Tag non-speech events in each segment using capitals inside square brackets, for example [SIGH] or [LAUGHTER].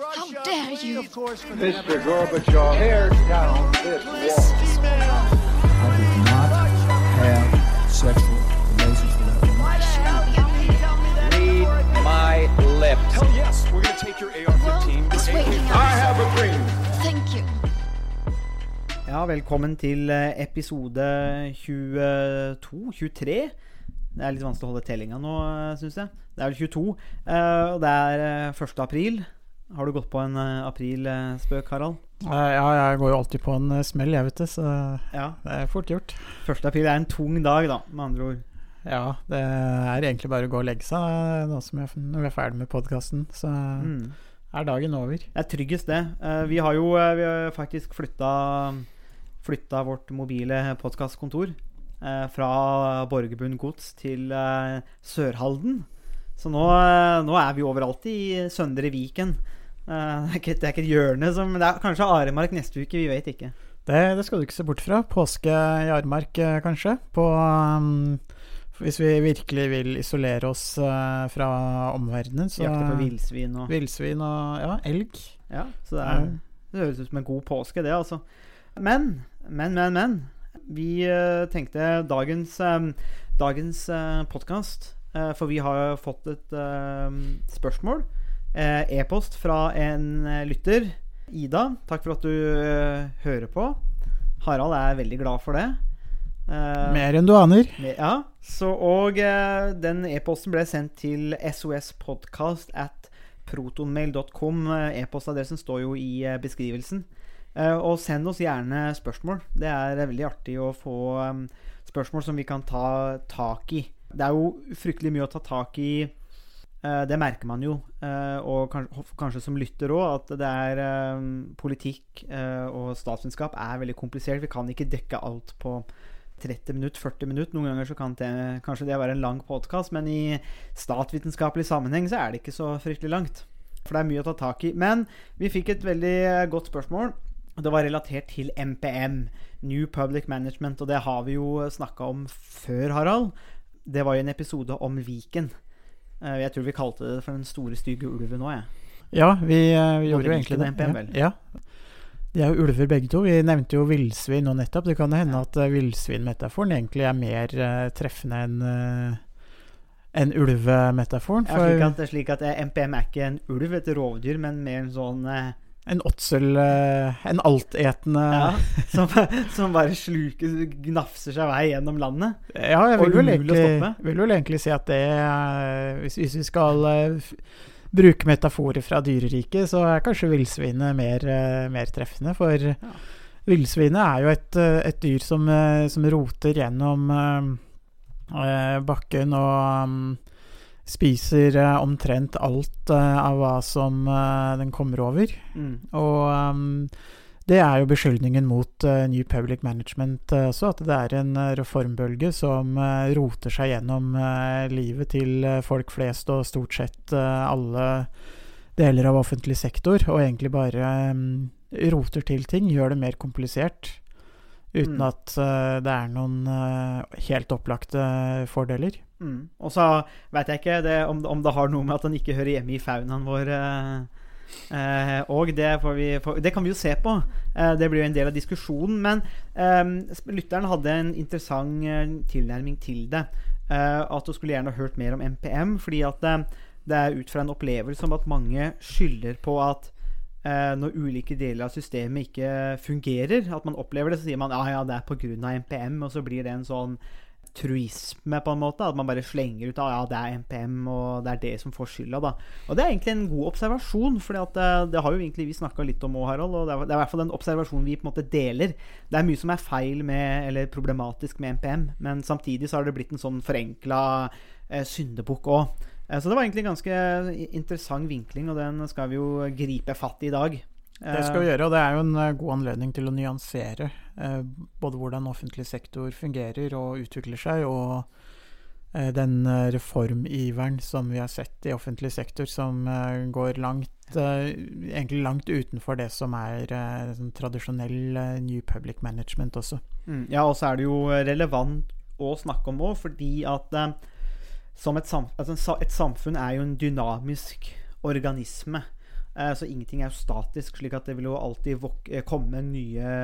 How dare you? Mr. Gorbachev, tear down this wall. I did not have sexual relations with that woman. Read my lips. Hell yes, we're gonna take your AR-15. It's I have a dream. Thank you. Ja, velkommen til eh, episode 22 23. Det er litt vanskelig å holde tellinga nå, syns jeg. Det er vel 22. eh, Og det er eh, 1. april. Har du gått på en uh, aprilspøk, Harald? Uh, Ja, jeg går jo alltid på en uh, smell, jeg, vet du, så Ja. det er fort gjort. 1. april er en tung dag, da, med andre ord. Ja, det er egentlig bare å gå og legge seg eh, nå som jeg, når vi er ferdig med podkasten. Så Mm. er dagen over. Det er tryggest, det. Vi har jo vi har faktisk flytta, flytta vårt mobile podkastkontor fra Borgerbund gods til Sørhalden. Så nå, nå er vi overalt i Søndre Viken. Eh, Det er ikke, det er ikke et hjørne som Det er kanskje Aremark neste uke, vi vet ikke. Det, det skal du ikke se bort fra. Påske i Armark, eh, kanskje. På, um, hvis vi virkelig vil isolere oss uh, fra omverdenen, så Jakte på villsvin og Villsvin og ja, elg. Ja, så det, er, det høres ut som en god påske, det, altså. Men, men, men, men. Vi uh, tenkte dagens, um, dagens podkast For vi har fått et spørsmål. Eh, E-post fra en eh, lytter. Ida, takk for at du eh, hører på. Harald er veldig glad for det. Mer enn du aner. Ja, så, og den e-posten ble sendt til sospodcast at protonmail.com. E-postadressen står jo i beskrivelsen. Og send oss gjerne spørsmål. Det er veldig artig å få spørsmål som vi kan ta tak i. Det er jo fryktelig mye å ta tak i. eh, det merker man jo, eh, og kanskje, som lytter òg, at det er eh, politikk og statsvitenskap er veldig komplisert. Vi kan ikke dekke alt på 30 minutter, 40 minutter. Noen ganger så kan det, kanskje det være en lang podkast, men i statsvitenskapelig sammenheng så er det ikke så fryktelig langt. For det er mye å ta tak i. Men vi fikk et veldig godt spørsmål. Det var relatert til MPM, New Public Management, og det har vi jo snakka om før, Harald. Det var jo en episode om Viken. Eh, Jeg tror vi kalte det for den store, stygge ulven òg, jeg. Ja, vi, eh, vi gjorde jo egentlig det. NPM. Ja. De er jo ulver begge to. Vi nevnte jo villsvin nå nettopp. Det kan hende hende at uh, villsvinmetaforen egentlig er mer uh, treffende enn uh, en ulvemetaforen. Ja, slik at, slik at eh, MPM er ikke en ulv, et rovdyr, men mer en sånn eh, En åtsel eh, En altetende Ja, [LAUGHS] som, som bare sluker, gnafser seg vei gjennom landet. Ja, jeg vil vel, egentlig, vil vel egentlig si at det eh, hvis, hvis vi skal eh, bruke metaforer fra dyreriket, så er kanskje villsvinet mer, mer treffende. For villsvinet er jo et, et dyr som, som roter gjennom bakken og um, spiser eh, omtrent alt eh, av hva som eh, den kommer over. Mm. Og um, det er jo beskyldningen mot eh, New Public Management eh, også, at det er en eh, reformbølge som roter seg gjennom livet til folk flest og stort sett alle deler av offentlig sektor, og egentlig bare um, roter til ting, gjør det mer komplisert. Uten Mm. at det er noen helt opplagte fordeler. Mm. Og så veit jeg ikke det, om, om det har noe med at han ikke hører hjemme i faunaen vår. Eh, eh, og det, vi, får, det kan vi jo se på. Eh, det blir jo en del av diskusjonen. Men eh, lytteren hadde en interessant eh, tilnærming til det. Eh, at hun skulle gjerne hørt mer om MPM. Fordi at eh, det er ut fra en opplevelse om at mange skylder på at når ulike deler av systemet ikke fungerer, at man opplever det, så sier man ja, ja, det er pga. MPM, og så blir det en sånn truisme, på en måte. At man bare slenger ut at ja, det er MPM, og det er det som får skylda, da. Og det er egentlig en god observasjon, for det, det har jo egentlig vi snakka litt om òg, Harald. Og det er, det er i hvert fall den observasjonen vi på en måte deler. Det er mye som er feil med, eller problematisk med MPM, men samtidig så har det blitt en sånn forenkla eh, syndebukk òg. Eh, så det var egentlig en ganske interessant vinkling, og den skal vi jo gripe fatt i i dag. Det skal vi gjøre, og det er jo en eh, god anledning til å nyansere eh, både hvordan offentlig sektor fungerer og utvikler seg, og eh, den eh, reformiveren som vi har sett i offentlig sektor, som eh, går langt eh, egentlig langt utenfor det som er eh, sånn tradisjonell eh, New Public Management også. Mm, ja, og så er det jo relevant å snakke om òg, fordi at eh, som et, sam altså, et samfunn er jo en dynamisk organisme. Eh, så ingenting er jo statisk, slik at det vil jo alltid eh, komme nye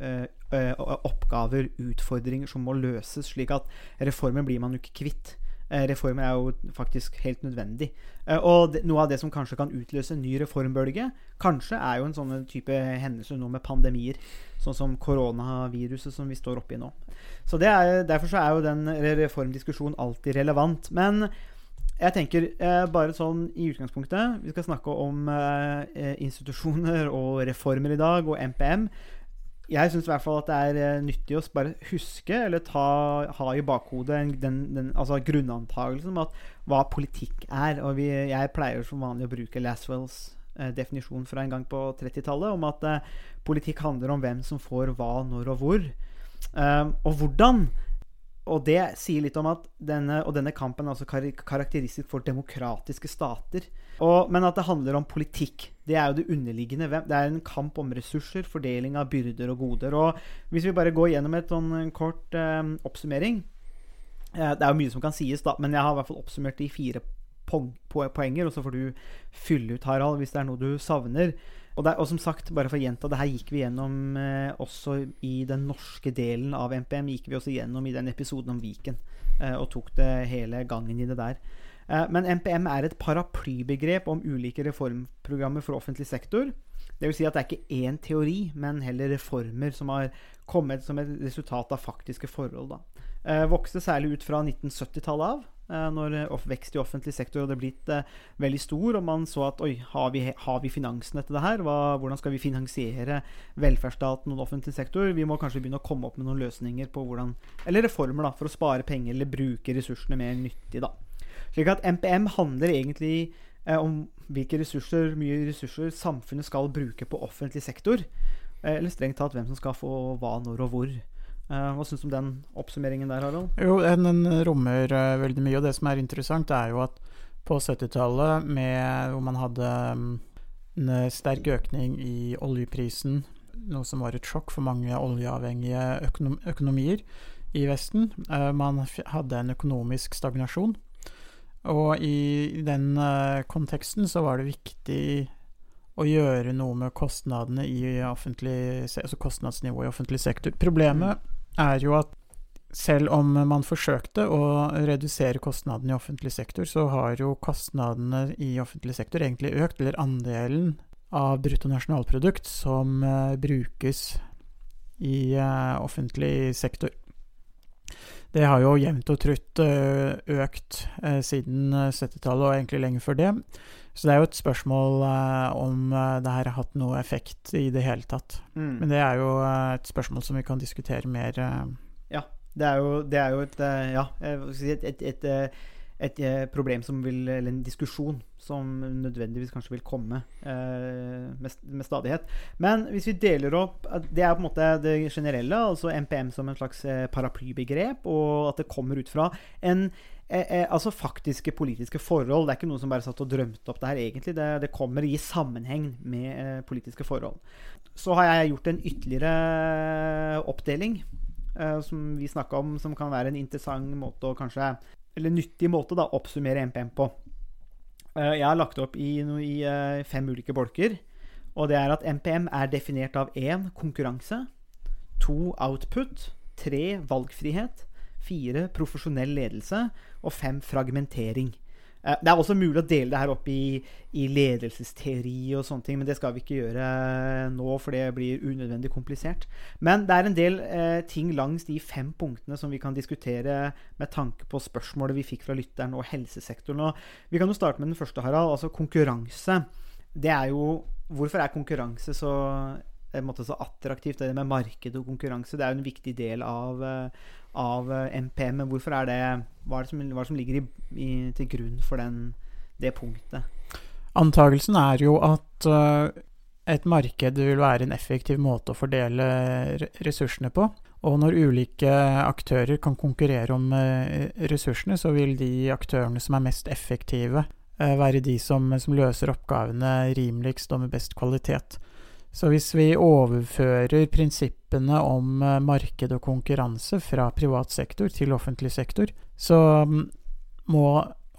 eh, oppgaver, utfordringer, som må løses. Slik at reformer blir man jo ikke kvitt. Reformen er jo faktisk helt nødvendig. Og noe av det som kanskje kan utløse en ny reformbølge, kanskje er jo en sånn type hendelse nå med pandemier, sånn som koronaviruset som vi står oppi nå. Så er, Derfor så er jo den reformdiskusjonen alltid relevant. Men jeg tenker eh, bare sånn i utgangspunktet Vi skal snakke om eh, institusjoner og reformer i dag, og MPM jeg syns i hvert fall at det er eh, nyttig å bare huske, eller ta, ha i bakhodet den, den altså grunnantagelsen om at hva politikk er. Og vi, jeg pleier som vanlig å bruke Laswells eh, definisjon fra en gang på 30-tallet, om at eh, politikk handler om hvem som får hva, når og hvor. Og hvordan og det sier litt om at denne, og denne kampen er altså karakteristisk for demokratiske stater. Og, men at det handler om politikk. Det er jo det underliggende. Det er en kamp om ressurser, fordeling av byrder og goder. Og hvis vi bare går gjennom et sånn kort eh, oppsummering eh, Det er jo mye som kan sies, da, men jeg har i hvert fall oppsummert det i fire poenger. Og så får du fylle ut, Harald, hvis det er noe du savner. Og, der, og, som sagt, bare for å gjenta, det her gikk vi gjennom eh, også i den norske delen av NPM. gikk vi også gjennom i den episoden om Viken, eh, og tok det hele gangen i det der. Eh, men NPM er et paraplybegrep om ulike reformprogrammer for offentlig sektor. Det vil si at det er ikke én teori, men heller reformer som har kommet som et resultat av faktiske forhold. Da. Eh, vokste særlig ut fra 1970-tallet av Eh, når eh, vekst i offentlig sektor hadde blitt eh, veldig stor, og man så at oi, har vi, har vi finansene til det her? Hva, hvordan skal vi finansiere velferdsstaten og offentlig sektor? Vi må kanskje begynne å komme opp med noen løsninger på hvordan Eller reformer, da, for å spare penger eller bruke ressursene mer nyttig, da. Slik at MPM handler egentlig eh, om hvilke ressurser, mye ressurser samfunnet skal bruke på offentlig sektor. Eh, eller strengt tatt hvem som skal få hva, når og hvor. Uh, hva syns du om den oppsummeringen der, Harald? Jo, den, rommer uh, veldig mye. Og det som er interessant, er jo at på 70-tallet, hvor man hadde um, en sterk økning i oljeprisen, noe som var et sjokk for mange oljeavhengige økonom økonomier i Vesten, uh, man hadde en økonomisk stagnasjon. Og i den konteksten så var det viktig å gjøre noe med kostnadene i offentlig, altså kostnadsnivået i offentlig sektor. Problemet mm er jo at selv om man forsøkte å redusere kostnadene i offentlig sektor, så har jo kostnadene i offentlig sektor egentlig økt, eller andelen av bruttonasjonalprodukt som uh, brukes i uh, offentlig sektor. Det har jo jevnt og trutt uh, økt siden 70-tallet, og egentlig lenge før det. Så det er jo et spørsmål om det her har hatt noe effekt i det hele tatt. Mm. Men det er jo et spørsmål som vi kan diskutere mer det er jo, det er jo et eh, Ja, et, et, et, eh, et, eh, problem som vil Eller en diskusjon som nødvendigvis kanskje vil komme eh, med, stadighet. Men hvis vi deler opp Det er på en måte det generelle, altså MPM som en slags paraplybegrep, og at det kommer ut fra en eh, altså faktiske politiske forhold. Det er ikke noen som bare satt og drømte opp det her, egentlig. Det, det kommer i sammenheng med eh, politiske forhold. Så har jeg gjort en ytterligere oppdeling som vi snakka om, som kan være en interessant måte å kanskje Eller nyttig måte da, oppsummere MPM på. Uh, jeg har lagt opp i, i uh, fem ulike bolker. Og det er at MPM er definert av én konkurranse, to output, tre valgfrihet, fire profesjonell ledelse og fem fragmentering. Eh, det er også mulig å dele det her opp i, i, ledelsesteori og sånne ting, men det skal vi ikke gjøre nå, for det blir unødvendig komplisert. Men det er en del eh, ting langs de fem punktene som vi kan diskutere med tanke på spørsmålet vi fikk fra lytteren og helsesektoren. Og vi kan jo starte med den første, Harald. Altså konkurranse. Det er jo Hvorfor er konkurranse så måte, så attraktivt, det med marked og konkurranse. Det er jo en viktig del av, eh, av MPM. Men hvorfor er det Hva er det som, er det som ligger i, i, til grunn for den, det punktet? Antagelsen er jo at uh, et marked vil være en effektiv måte å fordele ressursene på. Og når ulike aktører kan konkurrere om uh, ressursene, så vil de aktørene som er mest effektive, uh, være de som, som løser oppgavene rimeligst og med best kvalitet. Så hvis vi overfører prinsippene om eh, marked og konkurranse fra privat sektor til offentlig sektor, så mm, må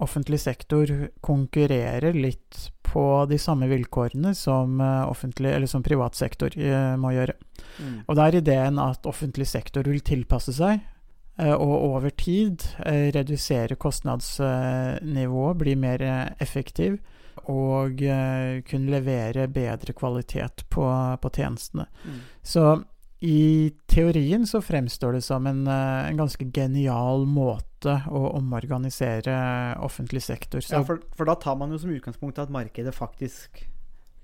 offentlig sektor konkurrere litt på de samme vilkårene som, eh, eller som privat sektor eh, må gjøre. Mm. Og da er ideen at offentlig sektor vil tilpasse seg, eh, og over tid redusere kostnadsnivået, bli mer effektiv, og kunne levere bedre kvalitet på, på tjenestene. Mm. Så i teorien så fremstår det som en, en ganske genial måte å omorganisere offentlig sektor. Så Ja, for, for da tar man jo som utgangspunkt at markedet faktisk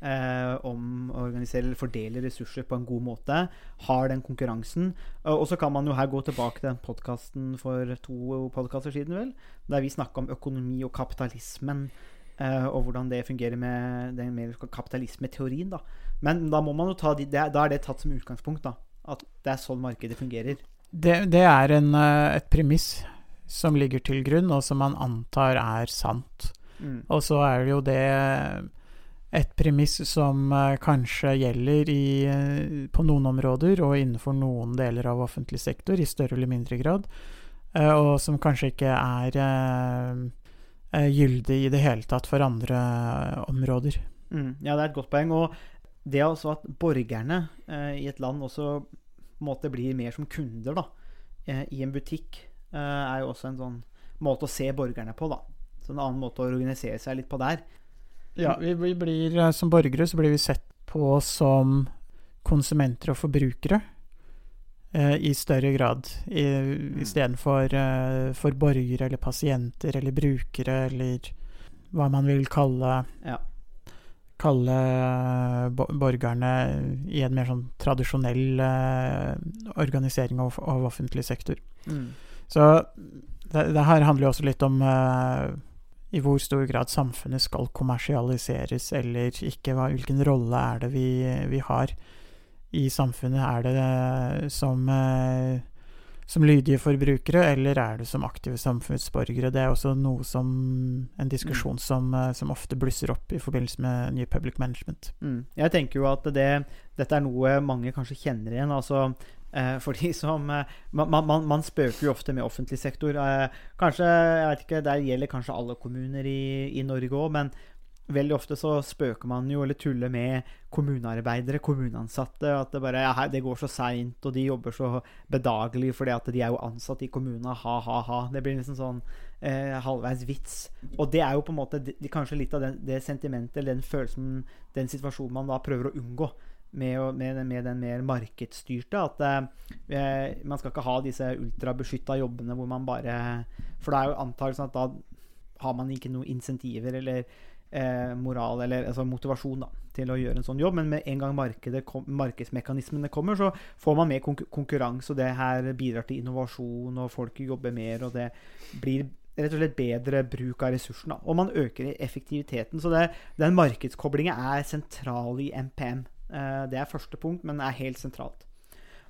eh, omorganiserer eller fordeler ressurser på en god måte. Har den konkurransen. Og og så kan man jo her gå tilbake til den podkasten for to podkaster siden, vel, der vi snakka om økonomi og kapitalismen. eh, og hvordan det fungerer med den mer kapitalismeteorien. da. Men da må man jo ta de, det, da er det tatt som utgangspunkt. da. At det er sånn markedet fungerer. det, det er en, eh, et premiss som ligger til grunn, og som man antar er sant. Mm. Og så er det jo det et premiss som eh, kanskje gjelder i, eh, på noen områder og innenfor noen deler av offentlig sektor i større eller mindre grad, eh, og som kanskje ikke er gyldig i det hele tatt for andre områder. Mm, ja, det er et godt poeng. Og det er også at borgerne eh, i et land også på en måte blir mer som kunder da, eh, i en butikk, er jo også en sånn måte å se borgerne på. da. Så en annen måte å organisere seg litt på der. Ja, vi, vi blir eh, som borgere så blir vi sett på som konsumenter og forbrukere eh, i større grad. I- Istedenfor uh, for borgere eller pasienter eller brukere eller hva man vil kalle Ja. Kalle eh, borgerne i en mer sånn tradisjonell eh, organisering av, av offentlig sektor. Mm. Så det, det her handler jo også litt om uh, i hvor stor grad samfunnet skal kommersialiseres eller ikke. Hva, hvilken rolle er det vi, vi har i samfunnet? Er det eh, som, uh, som lydige forbrukere, eller er det som aktive samfunnsborgere? Det er også noe som en diskusjon som, eh, som ofte blusser opp i forbindelse med New Public Management. Mm. Jeg tenker jo at det, dette er noe mange kanskje kjenner igjen. altså eh, for som eh, man, man, man spøker jo ofte med offentlig sektor. Eh, kanskje, jeg vet ikke, Der gjelder kanskje alle kommuner i, i Norge òg, men veldig ofte så spøker man jo eller tuller med kommunearbeidere, kommuneansatte. At det bare ja, det går så seint, og de jobber så bedagelig fordi at de er jo ansatt i kommunen. Ha, ha, ha. Det blir liksom sånn eh, halvveis vits. Og det er jo på en måte de, kanskje litt av den, det sentimentet eller den følelsen, den situasjonen man da prøver å unngå. Med, med, med den mer markedsstyrte. At eh, man skal ikke ha disse ultrabeskytta jobbene hvor man bare For det er jo antakelsen at da har man ikke noen insentiver eller eh, moral eller altså motivasjon da, til å gjøre en sånn jobb. Men med en gang kom, markedsmekanismene kommer, så får man mer konkur konkurranse, og det her bidrar til innovasjon, og folk jobber mer, og det blir rett og slett bedre bruk av ressursene. Og man øker effektiviteten. Så det, den markedskoblinga er sentral i MPM. Eh, det er første punkt, men er helt sentralt.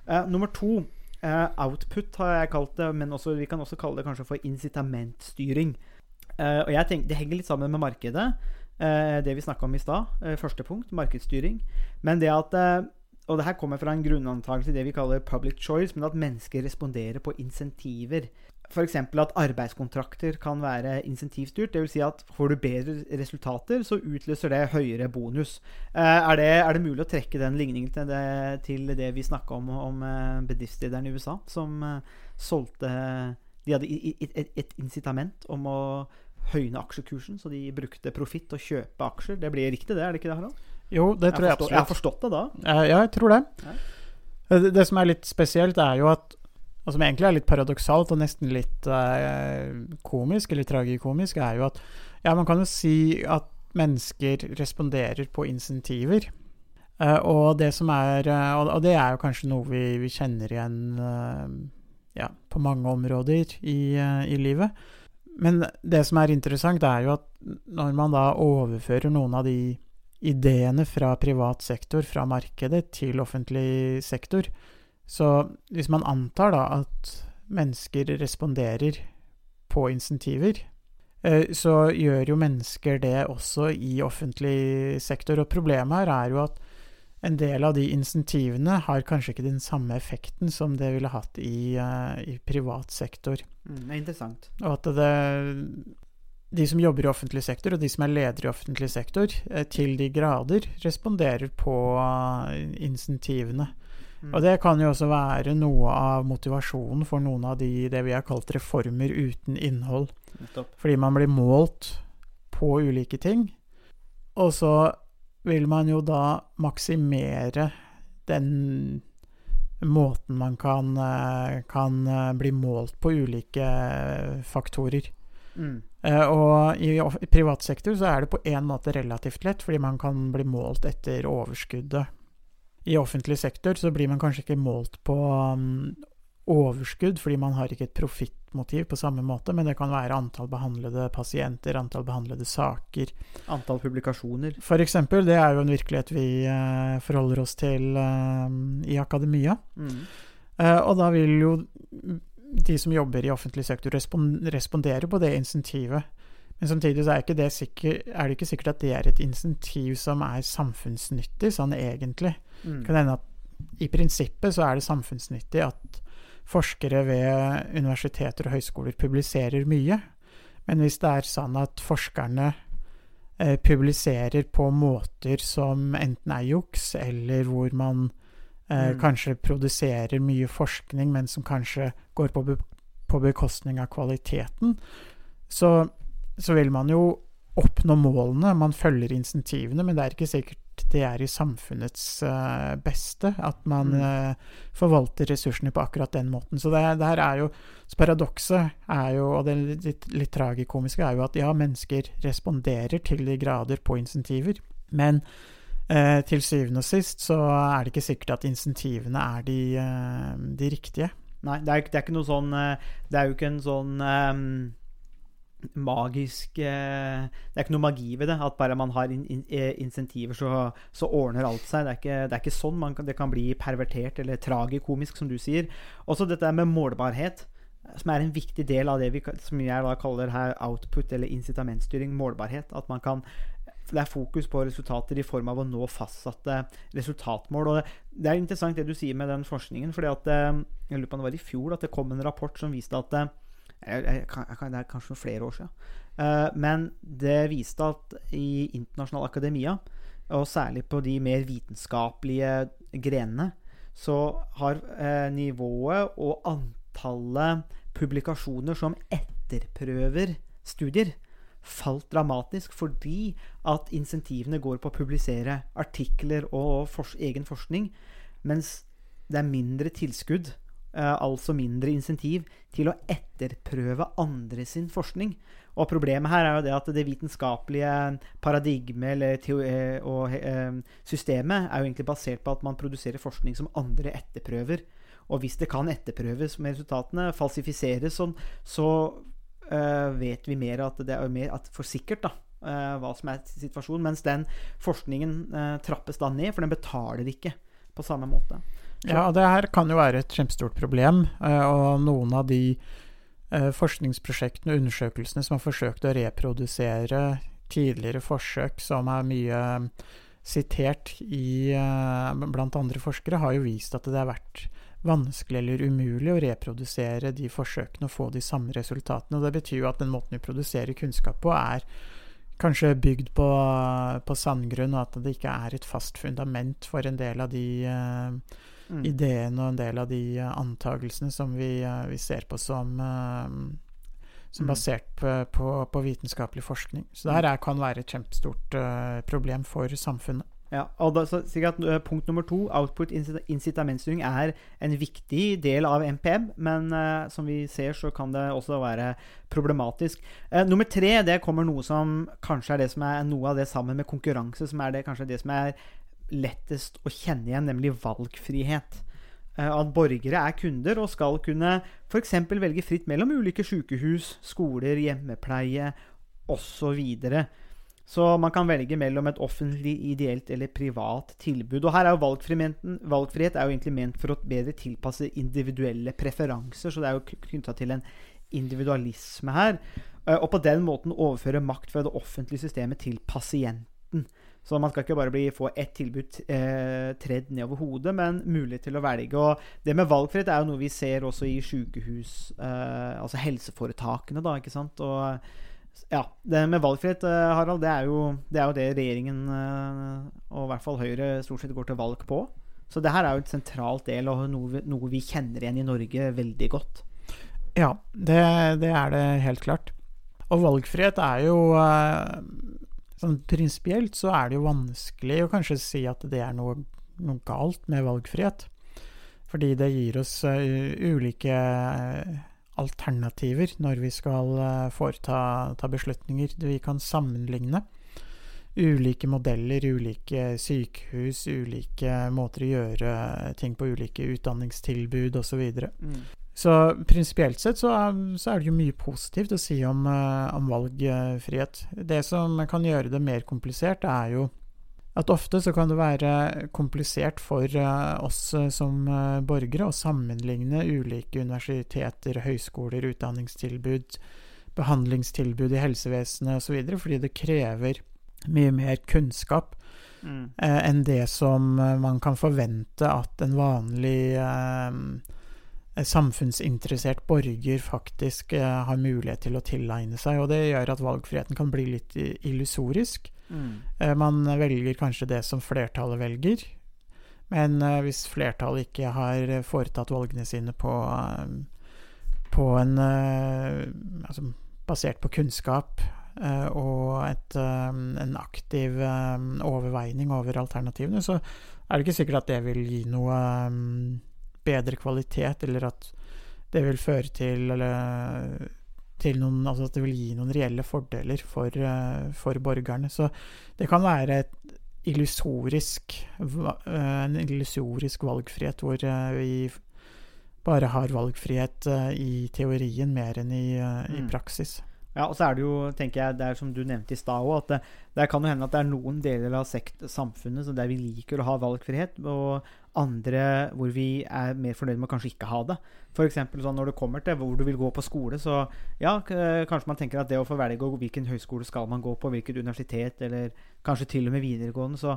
Eh, nummer to eh, output har jeg kalt det, men også, vi kan også kalle det kanskje for incitamentstyring. Og jeg tenker, Det henger litt sammen med markedet, det vi snakka om i stad. første punkt, markedsstyring. Men det at Og det her kommer fra en grunnantakelse i det vi kaller public choice, men at mennesker responderer på insentiver. F.eks. at arbeidskontrakter kan være insentivstyrt. Dvs. Si at får du bedre resultater, så utløser det høyere bonus. Eh, er, det, er det mulig å trekke den ligningen til det, til det vi snakka om om eh, bedriftslederen i USA, som eh, solgte De hadde et, et incitament om å høyne aksjekursen, så de brukte profitt til å kjøpe aksjer. Det blir riktig, det? er det ikke det, Harald? Jo, det tror jeg forstår, jeg har forstått det da. Ja, jeg tror det. Ja. Det, det som er litt spesielt, er jo at Og som egentlig er litt paradoksalt og nesten litt eh, komisk, eller tragikomisk, er jo at Ja, man kan jo si at mennesker responderer på insentiver. Eh, og det er eh, og, og det er jo kanskje noe vi, vi kjenner igjen eh, ja, på mange områder i, eh, i livet. Men det som er interessant, er jo at når man da overfører noen av de ideene fra privat sektor, fra markedet, til offentlig sektor. Så hvis man antar da at mennesker responderer på insentiver, eh, så gjør jo mennesker det også i offentlig sektor. Og problemet her er jo at en del av de insentivene har kanskje ikke den samme effekten som det ville hatt i, eh, i privat sektor. Mm, det er interessant. Og at det de som jobber i offentlig sektor, og de som er ledere i offentlig sektor, eh, til de grader responderer på insentivene. Mm. Og det kan jo også være noe av motivasjonen for noen av de det vi har kalt reformer uten innhold. Nettopp. Fordi man blir målt på ulike ting. Og så vil man jo da maksimere den måten man kan, eh, kan eh, bli målt på ulike eh, faktorer. Mm. Og i, i privat sektor så er det på en måte relativt lett, fordi man kan bli målt etter overskuddet. I offentlig sektor så blir man kanskje ikke målt på um, overskudd, fordi man har ikke et profittmotiv på samme måte, men det kan være antall behandlede pasienter, antall behandlede saker. Antall publikasjoner. For eksempel, det er jo en virkelighet vi uh, forholder oss til uh, i akademia. Mm. Uh, og da vil jo de som jobber i offentlig sektor respon respondere på det insentivet. Men samtidig så er, ikke det sikker, er det ikke sikkert at det er et insentiv som er samfunnsnyttig, sånn egentlig. Mm. Det kan hende at i prinsippet så er det samfunnsnyttig at forskere ved universiteter og høyskoler publiserer mye. Men hvis det er sånn at forskerne eh, publiserer på måter som enten er juks, eller hvor man eh, Mm. kanskje produserer mye forskning, men som kanskje går på, be på bekostning av kvaliteten, så, så vil man jo oppnå målene. Man følger insentivene, men det er ikke sikkert det er i samfunnets eh, beste at man Mm. eh, forvalter ressursene på akkurat den måten. Så det, det her er jo Paradokset er jo, og det litt, litt tragikomiske, er jo at ja, mennesker responderer til de grader på insentiver, men eh, til syvende og sist så er det ikke sikkert at insentivene er de, eh, de riktige. Nei, det er, det er ikke noe sånn Det er jo ikke en sånn ehm, magisk eh, Det er ikke noe magi ved det. At bare man har in, in, eh, insentiver, så, så ordner alt seg. Det er ikke, det er ikke sånn kan, det kan bli pervertert eller tragikomisk, som du sier. Også dette med målbarhet, som er en viktig del av det vi, som jeg da kaller her output eller incitamentstyring. Målbarhet. At man kan det er fokus på resultater i form av å nå fastsatte resultatmål. og Det, er interessant det du sier med den forskningen. fordi at eh, Jeg lurer på om det var i fjor at det kom en rapport som viste at jeg, jeg, jeg, Det er kanskje noen flere år siden. Uh, men det viste at i internasjonal akademia, og særlig på de mer vitenskapelige grenene, så har eh, nivået og antallet publikasjoner som etterprøver studier, falt dramatisk fordi at insentivene går på å publisere artikler og fors egen forskning, mens det er mindre tilskudd, altså mindre insentiv, til å etterprøve andre sin forskning. Og problemet her er jo det at det vitenskapelige paradigmet eh, og eh, systemet er jo egentlig basert på at man produserer forskning som andre etterprøver. Og hvis det kan etterprøves med resultatene, falsifiseres sånn, så eh, vet vi mer at det er mer for sikkert da, eh, hva som er situasjonen. Mens den forskningen eh, trappes da ned, for den betaler ikke på samme måte. Ja, det her kan jo være et kjempestort problem, eh, og noen av de eh, forskningsprosjektene og undersøkelsene som har forsøkt å reprodusere tidligere forsøk som er mye sitert i, eh, blant andre forskere, har jo vist at det har vært vanskelig eller umulig å reprodusere de forsøkene og få de samme resultatene. og Det betyr jo at den måten vi produserer kunnskap på, er kanskje bygd på, på sandgrunn, og at det ikke er et fast fundament for en del av de eh, Mm. ideene og en del av de antakelsene antagelsene som vi, eh, vi ser på som, eh, som Mm. basert på, på, på vitenskapelig forskning. Så det her er, kan være et kjempestort eh, problem for samfunnet. Ja, og da, sikkert at, eh, Punkt nummer to, output incita- incitamentstyring, er en viktig del av MPM. Men uh, som vi ser, så kan det også være problematisk. Uh, nummer tre det kommer noe som kanskje er det som er noe av det sammen med konkurranse, som er det, kanskje det som er lettest å kjenne igjen, nemlig valgfrihet. Eh, At borgere er kunder og skal kunne f.eks. velge fritt mellom ulike sykehus, skoler, hjemmepleie osv. Så så man kan velge mellom et offentlig, ideelt eller privat tilbud. Og her er jo valgfrihet er jo egentlig ment for å bedre tilpasse individuelle preferanser, så det er jo knytta til en individualisme her. Eh, Og på den måten overføre makt fra det offentlige systemet til pasienten. Så man skal ikke bare bli, få ett tilbud eh, tredd nedover hodet, men mulighet til å velge. Og det med valgfrihet er jo noe vi ser også i sykehus, eh, altså helseforetakene, da, ikke sant. Og Ja. Det med valgfrihet, eh, Harald, det er jo det, er jo det regjeringen, eh, og i hvert fall Høyre, stort sett går til valg på. Så det her er jo et sentralt del av noe, noe vi kjenner igjen i Norge veldig godt. Ja, det, det er det helt klart. Og valgfrihet er jo eh, Sånn prinsipielt så er det jo vanskelig å kanskje si at det er noe, noe galt med valgfrihet. Fordi det gir oss eh, ulike eh, alternativer når vi skal eh, foreta ta beslutninger. Vi kan sammenligne ulike modeller, ulike sykehus, ulike måter å gjøre ting på, ulike utdanningstilbud osv. Så prinsipielt sett så er, så er det jo mye positivt å si om, eh, om valgfrihet. Det som kan gjøre det mer komplisert, er jo at ofte så kan det være komplisert for eh, oss som eh, borgere å sammenligne ulike universiteter, høyskoler, utdanningstilbud, behandlingstilbud i helsevesenet osv., fordi det krever mye mer kunnskap Mm. eh, enn det som man kan forvente at en vanlig eh, samfunnsinteressert borger faktisk eh, har mulighet til å tilegne seg. Og det gjør at valgfriheten kan bli litt illusorisk. Mm. Eh, man velger kanskje det som flertallet velger, men eh, hvis flertallet ikke har foretatt valgene sine på, eh, på en eh, altså basert på kunnskap eh, og et, en aktiv overveining over alternativene, så er det ikke sikkert at det vil gi noe bedre kvalitet, eller at det vil føre til eller, til noen, altså at det vil gi noen reelle fordeler for, eh, for borgerne. Så det kan være et illusorisk, eh, en illusorisk valgfrihet hvor eh, vi bare har valgfrihet i teorien mer enn i, i Mm. praksis. Ja, og så er det jo, tenker jeg, det er som du nevnte i stad òg, at det, det, kan jo hende at det er noen deler av sekt, samfunnet så der vi liker å ha valgfrihet, og andre hvor vi er mer fornøyd med å kanskje ikke ha det. F.eks. sånn når det kommer til hvor du vil gå på skole, så ja, kanskje man tenker at det å få velge hvilken høyskole skal man gå på, hvilket universitet, eller kanskje til og med videregående, så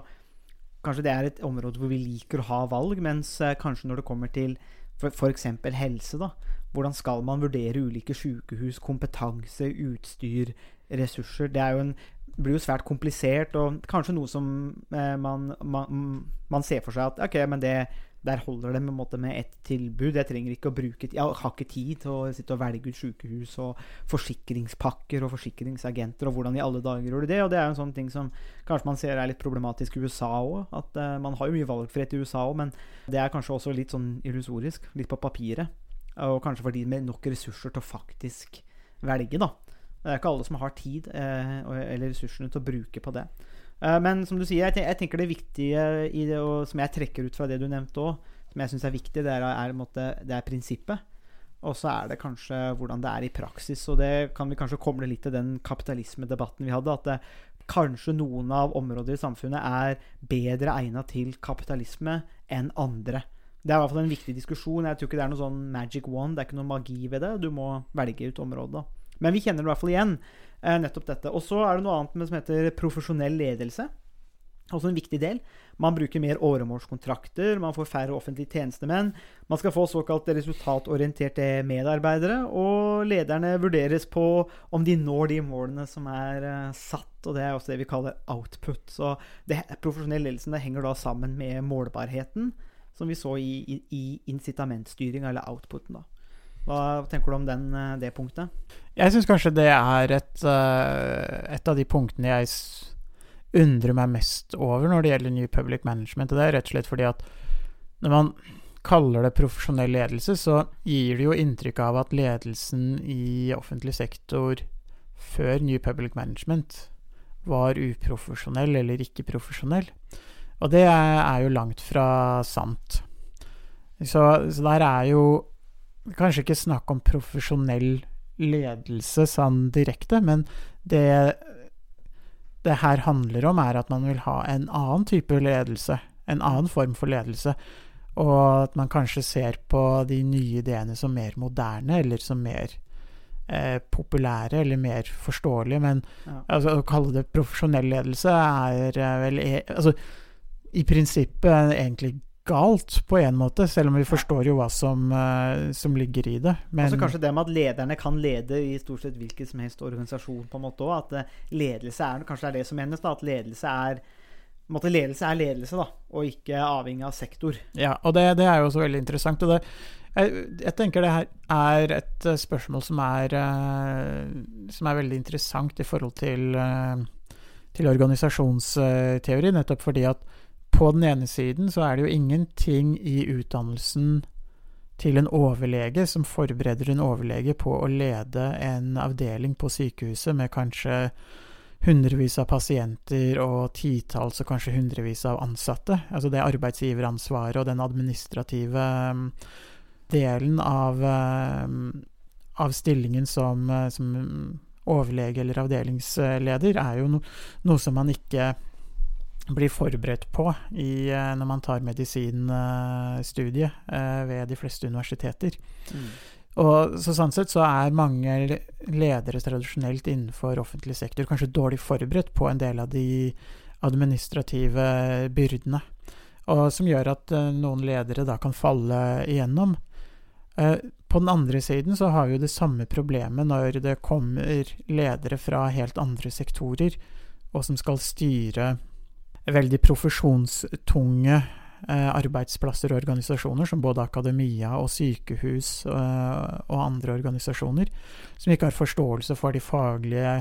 kanskje det er et område hvor vi liker å ha valg, mens eh, kanskje når det kommer til f.eks. helse, da. Hvordan skal man vurdere ulike sykehus, kompetanse, utstyr, ressurser? Det jo en, blir jo svært komplisert, og kanskje noe som eh, man, man, man ser for seg at ok, men det, der holder det med, måte, med ett tilbud. Jeg trenger ikke å bruke Jeg har ikke tid til å sitte og velge ut sykehus og forsikringspakker og forsikringsagenter, og hvordan i alle dager gjør du det? Og det er jo en sånn ting som kanskje man ser er litt problematisk i USA òg. At eh, man har jo mye valgfrihet i USA òg, men det er kanskje også litt sånn illusorisk. Litt på papiret. Og kanskje for de med nok ressurser til å faktisk velge, da. Det er ikke alle som har tid eh, eller ressursene til å bruke på det. Eh, men som du sier, jeg, tenker det viktige i det, og som jeg trekker ut fra det du nevnte òg, som jeg syns er viktig, det er, er, måte, det er prinsippet. Og så er det kanskje hvordan det er i praksis. Og det kan vi kanskje koble litt til den kapitalismedebatten vi hadde. At det, kanskje noen av områder i samfunnet er bedre egna til kapitalisme enn andre. Det er i hvert fall en viktig diskusjon. Jeg tror ikke det er noe sånn magic one. Det er ikke noe magi ved det. Du må velge ut området. da. Men vi kjenner det i hvert fall igjen, eh, nettopp dette. Og så er det noe annet som heter profesjonell ledelse. Også en viktig del. Man bruker mer åremålskontrakter, man får færre offentlige tjenestemenn. Man skal få såkalt resultatorienterte medarbeidere, og lederne vurderes på om de når de målene som er eh, satt, og det er også det vi kaller output. Så det, profesjonell ledelse henger da sammen med målbarheten, som vi så i, i, i incitamentstyringa, eller outputen, da. Hva tenker du om den, eh, det punktet? Jeg syns kanskje det er et, eh, et av de punktene jeg undrer meg mest over når det gjelder New Public Management. Det er rett og slett fordi at når man kaller det profesjonell ledelse, så gir det jo inntrykk av at ledelsen i offentlig sektor før New Public Management var uprofesjonell eller ikke profesjonell. Og det er jo langt fra sant. Så, så der er jo kanskje ikke snakk om profesjonell ledelse sånn direkte, men det det her handler om, er at man vil ha en annen type ledelse. En annen form for ledelse. Og at man kanskje ser på de nye ideene som mer moderne, eller som mer eh, populære, eller mer forståelige. Men Ja. altså, å kalle det profesjonell ledelse er eh, vel e altså, i prinsippet egentlig galt, på en måte, selv om vi forstår jo hva som, eh, som ligger i det. Men Altså kanskje det med at lederne kan lede i stort sett hvilken som helst organisasjon, på en måte òg. At eh, ledelse er kanskje det er det som menes, da. At ledelse er måte ledelse er ledelse, da, og ikke avhengig av sektor. Ja, og det, det er jo også veldig interessant. Og det, jeg, jeg tenker det her er et eh, spørsmål som er, som er veldig interessant i forhold til, til organisasjonsteori, nettopp fordi at på den ene siden så er det jo ingenting i utdannelsen til en overlege som forbereder en overlege på å lede en avdeling på sykehuset med kanskje hundrevis av pasienter og titalls og kanskje hundrevis av ansatte. Altså det arbeidsgiveransvaret og den administrative um, delen av, um, av stillingen som, uh, som overlege eller avdelingsleder er jo no, noe som man ikke blir forberedt på i, uh, når man tar medisinstudiet uh, ved de fleste universiteter. Mm. Og så Sånn sett så er mange ledere tradisjonelt innenfor offentlig sektor kanskje dårlig forberedt på en del av de administrative byrdene. Og som gjør at noen ledere da kan falle igjennom. På den andre siden så har vi jo det samme problemet når det kommer ledere fra helt andre sektorer, og som skal styre veldig profesjonstunge eh, arbeidsplasser og organisasjoner, som både akademia og sykehus eh, og andre organisasjoner, som ikke har forståelse for de faglige,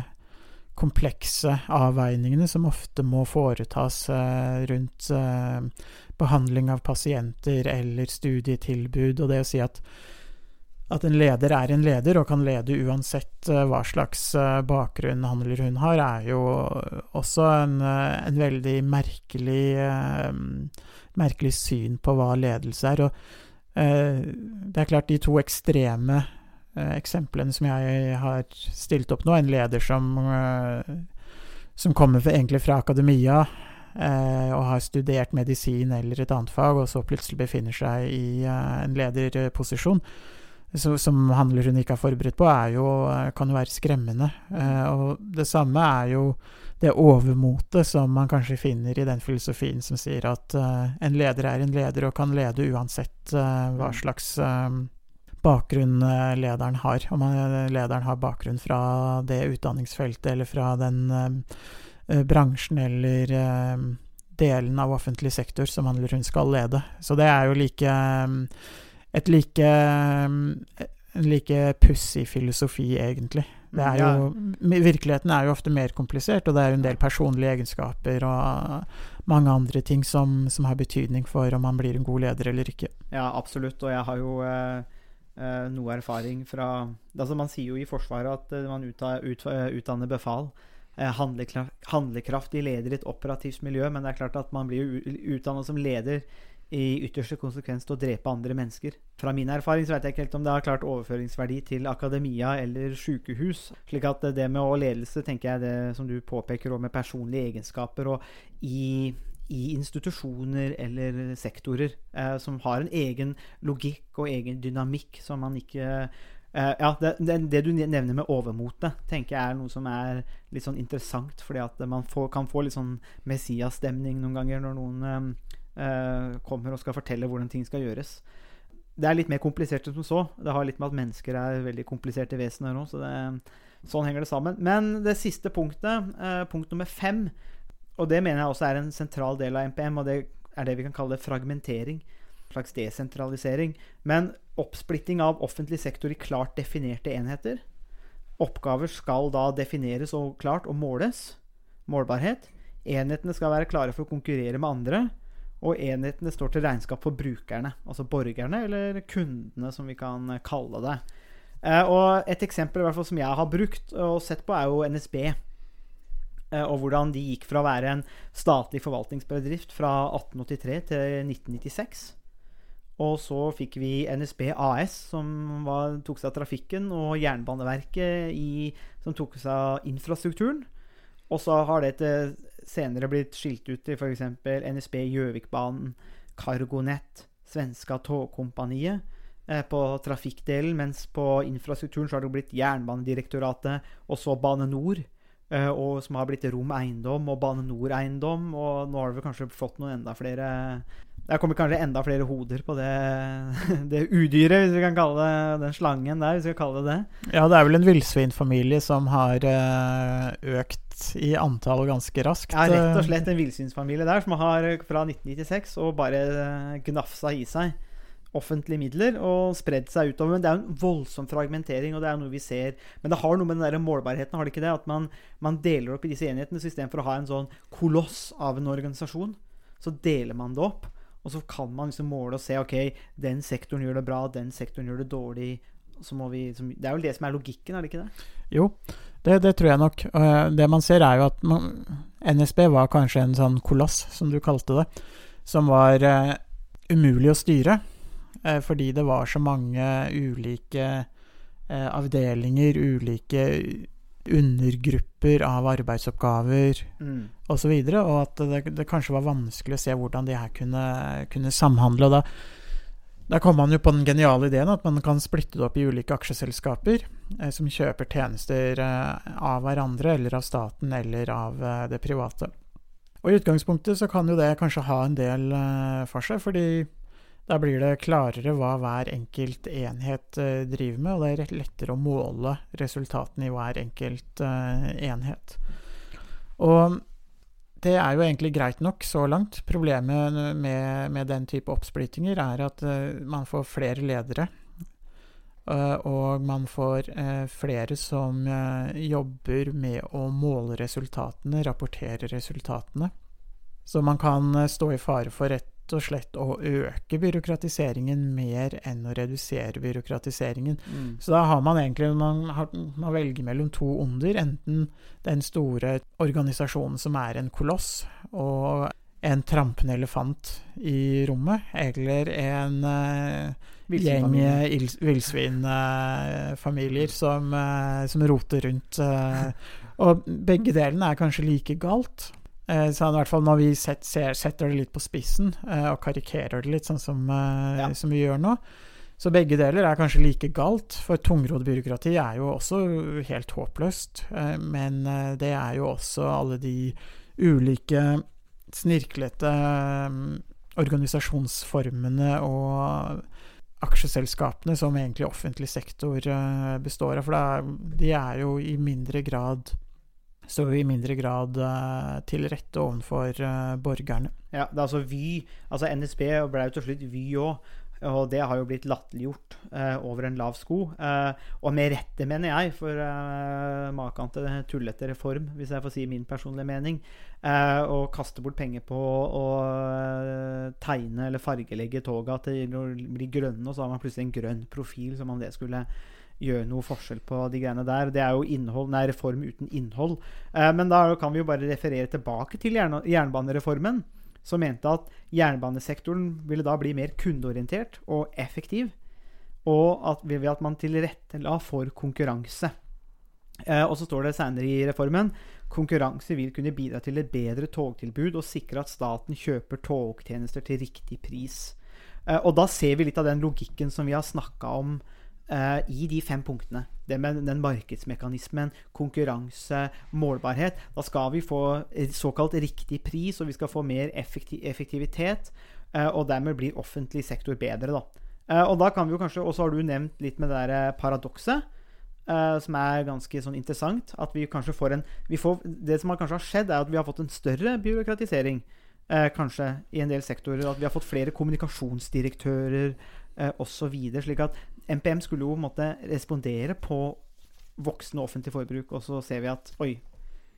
komplekse avveiningene som ofte må foretas eh, rundt eh, behandling av pasienter eller studietilbud, og det å si at at en leder er en leder og kan lede uansett uh, hva slags uh, bakgrunn han eller hun har, er jo også en, uh, en veldig merkelig, merkelig syn på hva ledelse er. Og det er klart, de to ekstreme eksemplene som jeg har stilt opp nå, en leder som, som kommer egentlig fra akademia, og har studert medisin eller et annet fag, og så plutselig befinner seg i en lederposisjon, som handler hun ikke er forberedt på, jo, kan jo være skremmende. Eh, og det samme er jo det overmotet som man kanskje finner i den filosofien som sier at uh, en leder er en leder og kan lede uansett hva mm. slags bakgrunn lederen har. Om lederen har bakgrunn fra det utdanningsfeltet eller fra den bransjen eller delen av offentlig sektor som han eller hun skal lede. Så det er jo like et like en like pussig filosofi, egentlig. Det er jo, virkeligheten er jo ofte mer komplisert, og det er en del personlige egenskaper og mange andre ting som, som har betydning for om man blir en god leder eller ikke. Ja, absolutt. Og jeg har jo eh, eh noe erfaring fra altså Man sier jo i Forsvaret at eh, man utdanner, ut, eh, utdanner befal. Handlekraft, handlekraftig leder i et operativt miljø, men det er klart at man blir jo utdannet som leder i ytterste konsekvens til å drepe andre mennesker. Fra min erfaring så vet jeg ikke helt om det har klart overføringsverdi til akademia eller sykehus. Slik at det med å ledelse, tenker jeg det som du påpeker, og med personlige egenskaper og i, i institusjoner eller sektorer eh, som har en egen logikk og egen dynamikk som man ikke eh, ja, det, det, det, du nevner med overmotet, tenker jeg er noe som er litt sånn interessant. Fordi at man får, kan få litt sånn Messias-stemning noen ganger når noen eh, kommer og skal fortelle hvordan ting skal gjøres. Det er litt mer komplisert enn som så. Det har litt med at mennesker er veldig kompliserte vesener nå. Så sånn henger det sammen. Men det siste punktet, eh, punkt nummer fem, og det mener jeg også er en sentral del av NPM, og det er det vi kan kalle fragmentering. En slags desentralisering. Men oppsplitting av offentlig sektor i klart definerte enheter. Oppgaver skal da defineres og klart og måles. Målbarhet. Enhetene skal være klare for å konkurrere med andre. Og enhetene står til regnskap for brukerne, altså borgerne eller kundene, som vi kan kalle det. Eh, og et eksempel i hvert fall som jeg har brukt og sett på, er jo NSB. Eh, og hvordan de gikk fra å være en statlig forvaltningsbedrift fra 1883 til 1996. Og så fikk vi NSB AS, som var, tok seg av trafikken, og Jernbaneverket, i, som tok seg av infrastrukturen. Og så har det til senere blitt skilt ut til f.eks. NSB Gjøvikbanen, Cargonet, Svenska Togkompaniet eh, på trafikkdelen, mens på infrastrukturen så har det blitt Jernbanedirektoratet og så Bane Nor. Eh, som har blitt Rom Eiendom og Bane Nor Eiendom. Og nå har du vel kanskje fått noen enda flere Der kommer kanskje enda flere hoder på det, [LAUGHS] det udyret, hvis vi kan kalle det den slangen der. hvis vi kan kalle det det. Ja, det er vel en villsvinfamilie som har eh, økt i antall ganske raskt. Ja, rett og eh. slett en villsynsfamilie der som har eh, fra 1996 og bare gnafsa i seg offentlige midler og spredd seg utover. Men det er jo en voldsom fragmentering, og det er noe vi ser. Men det har noe med den der målbarheten, har det ikke det? At man, man deler opp i disse enhetene. Så istedenfor å ha en sånn koloss av en organisasjon, så deler man det opp. Og så kan man liksom måle og se ok, den sektoren gjør det bra, den sektoren gjør det dårlig. Så må vi, så, det er vel det som er logikken, er det ikke det? Jo, det, det tror jeg nok. Eh, Det man ser, er jo at man, NSB var kanskje en sånn koloss, som du kalte det, som var eh, umulig å styre. eh, fordi det var så mange ulike avdelinger, ulike undergrupper av arbeidsoppgaver Mm. osv., og, så og at det, det kanskje var vanskelig å se hvordan de her kunne, kunne samhandle. og da da kom man jo på den geniale ideen at man kan splitte det opp i ulike aksjeselskaper eh, som kjøper tjenester eh, av hverandre, eller av staten, eller av eh, det private. Og I utgangspunktet så kan jo det kanskje ha en del eh, for seg, fordi da blir det klarere hva hver enkelt enhet eh, driver med, og det er lettere å måle resultatene i hver enkelt eh, enhet. Og det er jo egentlig greit nok så langt. Problemet med, med den type oppsplittinger er at eh, man får flere ledere. og man får flere som jobber med å måle resultatene, rapportere resultatene. Så man kan stå i fare for rett og slett å øke byråkratiseringen mer enn å redusere byråkratiseringen. Mm. Så da har man egentlig Man, har, man velger mellom to onder. Enten den store organisasjonen som er en koloss, og en trampende elefant i rommet, eller en uh, gjeng villsvinfamilier uh, som, uh, som roter rundt. eh, og begge delene er kanskje like galt. Eh, så i hvert fall når vi set, ser, setter det litt på spissen eh, og karikerer det litt, sånn som, eh, Ja. som vi gjør nå. Så begge deler er kanskje like galt, for tungrodd byråkrati er jo også helt håpløst. Men det er jo også alle de ulike snirklete organisasjonsformene og aksjeselskapene som egentlig offentlig sektor består av. For det er, de er jo i mindre grad står vi i mindre grad eh, til rette overfor eh, borgerne. Ja, det er altså Vy. Altså NSB ble jo til slutt Vy òg. Og det har jo blitt latterliggjort eh, over en lav sko. Eh, og med rette, mener jeg, for eh, maken til tullete reform, hvis jeg får si min personlige mening. Eh, å kaste bort penger på å eh, tegne eller fargelegge toga til å bli grønne, og så har man plutselig en grønn profil, som om det skulle gjøre noe forskjell på de greiene der. Det er jo innhold, nei, reform uten innhold. Eh, men da kan vi jo bare referere tilbake til jern jernbanereformen som mente at jernbanesektoren ville da bli mer kundeorientert og effektiv, og at, ved at man tilrettela for konkurranse. Eh, og så står det senere i reformen konkurranse vil kunne bidra til et bedre togtilbud og sikre at staten kjøper togtjenester til riktig pris. Eh, og da ser vi litt av den logikken som vi har snakka om eh, i de fem punktene. Det med den markedsmekanismen, konkurranse, målbarhet. Da skal vi få eh, såkalt riktig pris, og vi skal få mer effektiv effektivitet. Uh, og dermed blir offentlig sektor bedre, da. Uh, og da kan vi jo kanskje, og så har du nevnt litt med det der paradokset. Uh, som er ganske sånn interessant. At vi kanskje får en får, Det som kanskje har skjedd, er at vi har fått en større byråkratisering. Uh, kanskje i en del sektorer. At vi har fått flere kommunikasjonsdirektører eh, osv. Slik at NPM skulle jo måtte respondere på voksende offentlig forbruk, og så ser vi at oi,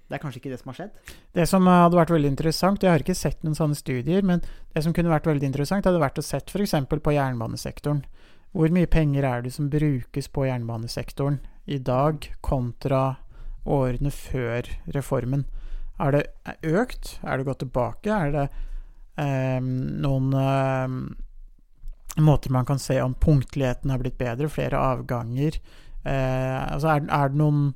det er kanskje ikke det som har skjedd. Det som hadde vært veldig interessant, jeg har ikke sett noen sånne studier, men det som kunne vært veldig interessant, hadde vært å sett f.eks. på jernbanesektoren. Hvor mye penger er det som brukes på jernbanesektoren i dag kontra årene før reformen? Er det økt? Er det gått tilbake? Er det eh, noen eh, måter man kan se om punktligheten har blitt bedre? Flere avganger? Eh, altså er, er det noen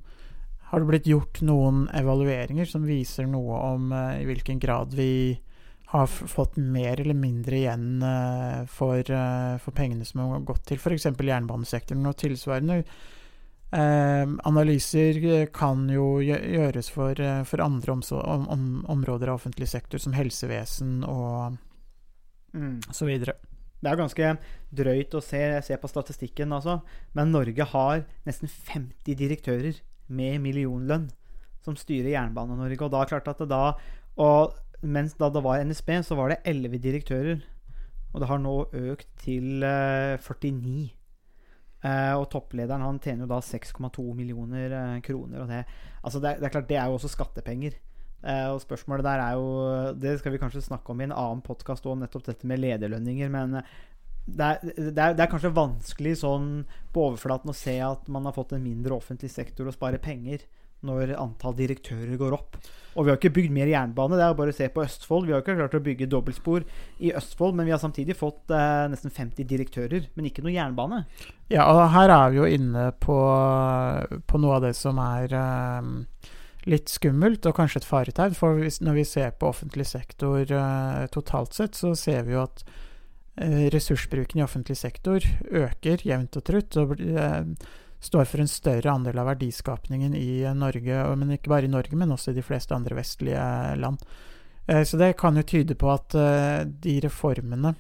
har det blitt gjort noen evalueringer som viser noe om eh, i hvilken grad vi har fått mer eller mindre igjen eh, for, eh, for pengene som har gått til f.eks. jernbanesektoren og tilsvarende? Eh, analyser eh, kan jo gjøres for, for andre om, om, områder av offentlig sektor, som helsevesen og, Mm. Mm. osv. Det er ganske drøyt å se, se på statistikken, altså. Men Norge har nesten 50 direktører med millionlønn som styrer Jernbane-Norge. Og da klart at det da og Mens da det var NSB, så var det 11 direktører. Og det har nå økt til eh, 49. Eh, og topplederen han tjener jo da 6,2 millioner eh, kroner. Og det, altså det, det er klart, det er jo også skattepenger. Eh, og spørsmålet der er jo Det skal vi kanskje snakke om i en annen podkast òg, nettopp dette med lederlønninger, men eh, det er, det, er, det er kanskje vanskelig sånn på overflaten å se at man har fått en mindre offentlig sektor og spare penger når antall direktører går opp. Og vi har ikke bygd mer jernbane. Det er bare å se på Østfold. Vi har ikke klart å bygge dobbeltspor i Østfold, men vi har samtidig fått eh, nesten 50 direktører, men ikke noe jernbane. Ja, og her er vi jo inne på, på noe av det som er eh, litt skummelt, og kanskje et faretegn. For når vi ser på offentlig sektor eh, totalt sett, så ser vi jo at eh, ressursbruken i offentlig sektor øker jevnt og trutt. og eh, står for en større andel av verdiskapningen i eh, Norge, men ikke bare i Norge, men også i de fleste andre vestlige land. Eh, Så det kan jo tyde på at eh, de reformene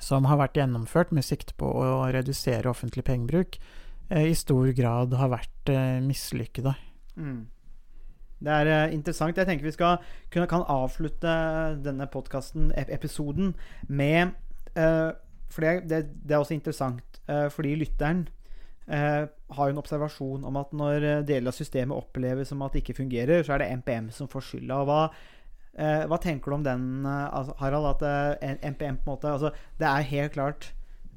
som har vært gjennomført med sikte på å redusere offentlig pengebruk, i stor grad har vært mislykkede. mislykkede. Det er eh, interessant. Jeg tenker vi skal kunne, kan avslutte denne podkasten, episoden, med uh, For det, det, det er også interessant, uh, fordi lytteren uh, har en observasjon om at når deler av systemet oppleves som at det ikke fungerer, så er det MPM som får skylda. Hva, hva tenker du om den, altså, Harald? At MPM på en måte altså, Det er helt klart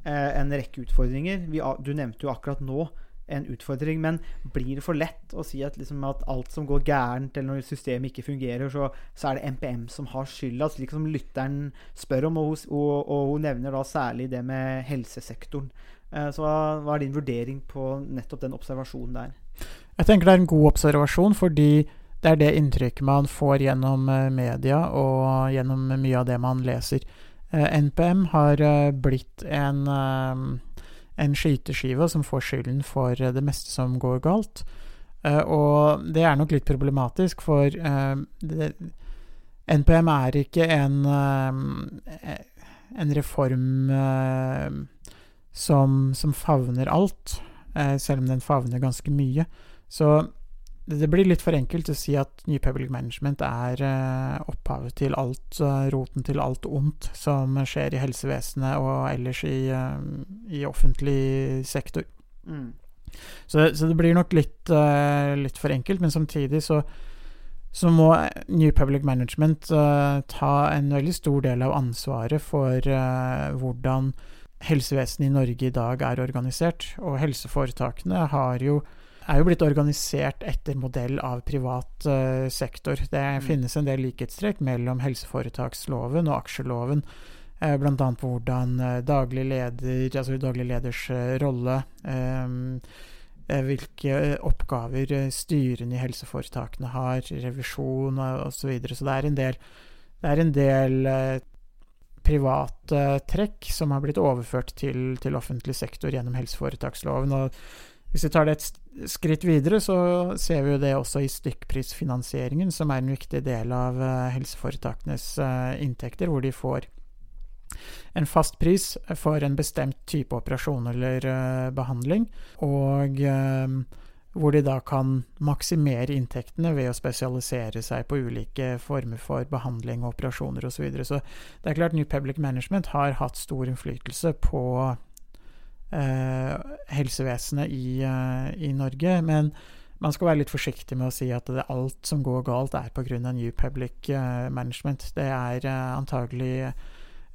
en rekke utfordringer. Vi, du nevnte jo akkurat nå en utfordring, men blir det for lett å si at, liksom, at alt som går gærent, eller når systemet ikke fungerer, så, så er det MPM som har skylda, slik som lytteren spør om, og og, og hun nevner da særlig det med helsesektoren. Eh, så hva, er din vurdering på nettopp den observasjonen der? Jeg tenker det er en god observasjon, fordi det er det inntrykket man får gjennom eh, media og gjennom mye av det man leser. Eh, NPM har blitt en, en skyteskive som får skylden for eh, det meste som går galt. Eh, Og det er nok litt problematisk, for eh, det, NPM er ikke en, en reform som, som favner alt, selv om den favner ganske mye. Så det, blir litt for enkelt å si at New Public Management er eh, opphavet til alt, eh, roten til alt ondt som skjer i helsevesenet og ellers i, eh, i offentlig sektor. Så, så det blir nok litt, litt for enkelt, men samtidig så, så må New Public Management ta en veldig stor del av ansvaret for hvordan helsevesenet i Norge i dag er organisert. Og helseforetakene har jo, er jo blitt organisert etter modell av privat uh, sektor. Det finnes en del likhetstrekk mellom helseforetaksloven og aksjeloven. Uh, blant annet på hvordan eh, daglig leder, altså daglig leders eh, rolle eh, eh, hvilke eh, oppgaver eh, styrene i helseforetakene har, revisjon osv. Så, videre. så det er en del, det er en del eh, private trekk som har blitt overført til, til offentlig sektor gjennom helseforetaksloven. Og hvis vi tar det et skritt videre, så ser vi jo det også i stykkprisfinansieringen, som er en viktig del av eh, helseforetakenes eh, inntekter, hvor de får en fast pris for en bestemt type operasjon eller eh, behandling, og hvor de da kan maksimere inntektene ved å spesialisere seg på ulike former for behandling og operasjoner osv. Så, så det er klart New Public Management har hatt stor innflytelse på helsevesenet i, eh, i Norge, men man skal være litt forsiktig med å si at det, alt som går galt, er pga. New Public eh, Management. Det er eh, antagelig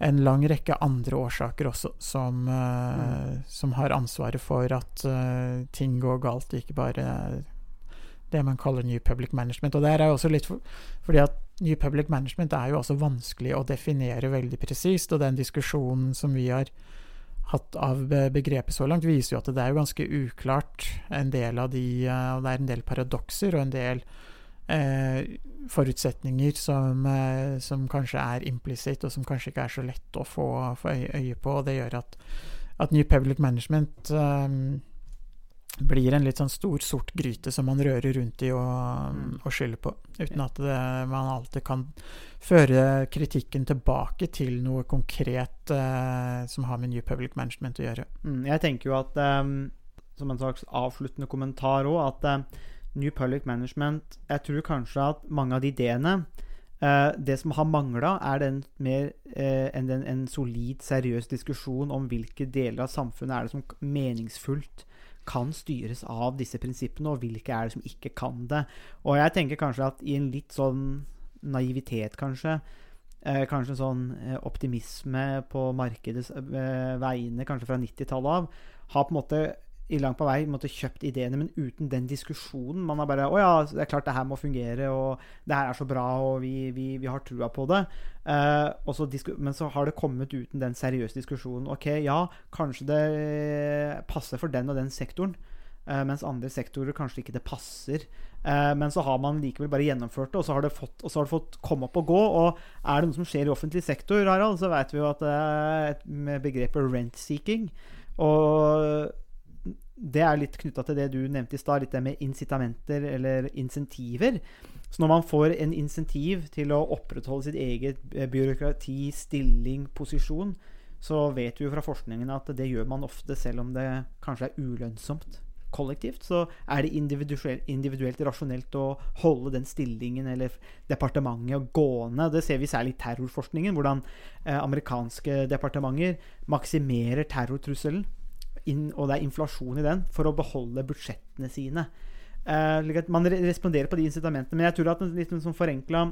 en lang rekke andre årsaker også som, eh, som har ansvaret for at eh, ting går galt, ikke bare det man kaller New Public Management. Og det er også litt for, fordi at New Public Management er jo også vanskelig å definere veldig presist, og den diskusjonen som vi har hatt av begrepet så langt, viser jo at det er jo ganske uklart en del av de eh, Og det er en del paradokser og en del eh, forutsetninger som, eh, som kanskje er implisitt, og som kanskje ikke er så lett å få, få øye på. og Det gjør at, at New Public Management eh, blir en litt sånn stor, sort gryte som man rører rundt i og, Mm. og skyller på. Uten at det, man alltid kan føre kritikken tilbake til noe konkret eh, som har med New Public Management å gjøre. Mm, jeg tenker jo at eh, som en slags avsluttende kommentar òg, at eh, New Public Management Jeg tror kanskje at mange av de ideene eh, Det som har mangla, er den mer eh, en, en, solid, seriøs diskusjon om hvilke deler av samfunnet er det som meningsfullt kan styres av disse prinsippene, og hvilke er det som ikke kan det. Og jeg tenker kanskje at i en litt sånn naivitet, kanskje, eh, kanskje sånn eh, optimisme på markedets eh, vegne, kanskje fra 90-tallet av, har på en måte i langt på vei måtte kjøpt ideene, men uten den diskusjonen. Man har bare 'Å ja, det er klart det her må fungere, og det her er så bra, og vi, vi, vi har trua på det'. Eh, så men så har det kommet uten den seriøse diskusjonen. Ok, ja, kanskje det passer for den og den sektoren. eh, mens andre sektorer kanskje ikke det passer. Eh, men så har man likevel bare gjennomført det, og så har det fått, har det fått komme opp og gå. Og er det noe som skjer i offentlig sektor, Harald, så vet vi jo at det er et, med begrepet rent-seeking. Og det er litt knytta til det du nevnte i stad, litt det med incitamenter eller insentiver. Så når man får en insentiv til å opprettholde sitt eget eh, byråkrati, stilling, posisjon, så vet vi jo fra forskningen at det gjør man ofte selv om det kanskje er ulønnsomt kollektivt. Så er det individuelt, individuelt rasjonelt å holde den stillingen eller departementet gående. Det ser vi særlig i terrorforskningen, hvordan eh, amerikanske departementer maksimerer terrortrusselen inn, og det er inflasjon i den, for å beholde budsjettene sine. Eh, man responderer på de incitamentene. Men jeg tror at en litt sånn forenkla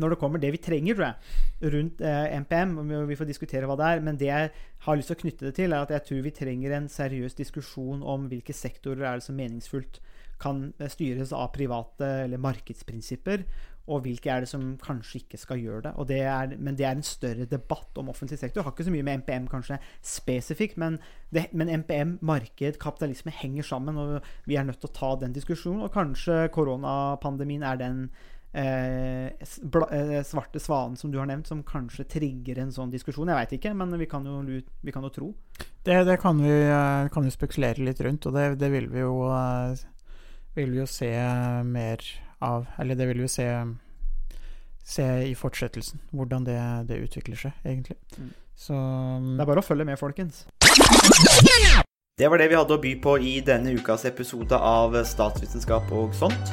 når det kommer det vi trenger, tror jeg, rundt eh, MPM og vi- får diskutere hva det er. Men det jeg har lyst til å knytte det til, er at jeg tror vi trenger en seriøs diskusjon om hvilke sektorer er det som meningsfullt kan eh, styres av private eller markedsprinsipper, og hvilke er det som kanskje ikke skal gjøre det. Det er, men det er en større debatt om offentlig sektor. Det har ikke så mye med MPM kanskje spesifikt, men, det, men MPM, marked, kapitalisme henger sammen, og vi er nødt til å ta den diskusjonen. Og kanskje koronapandemien er den svarte svanen som du har nevnt, som kanskje trigger en sånn diskusjon. Jeg veit ikke, men vi kan jo, vi kan jo tro. Det, det kan vi eh, kan jo spekulere litt rundt, og det, det vil vi jo eh, vil vi jo se mer av Eller det vil vi jo se Se i fortsettelsen, hvordan det, det utvikler seg, egentlig. Mm. Så Det er bare å følge med, folkens. Det var det vi hadde å by på i denne ukas episode av Statsvitenskap og sånt.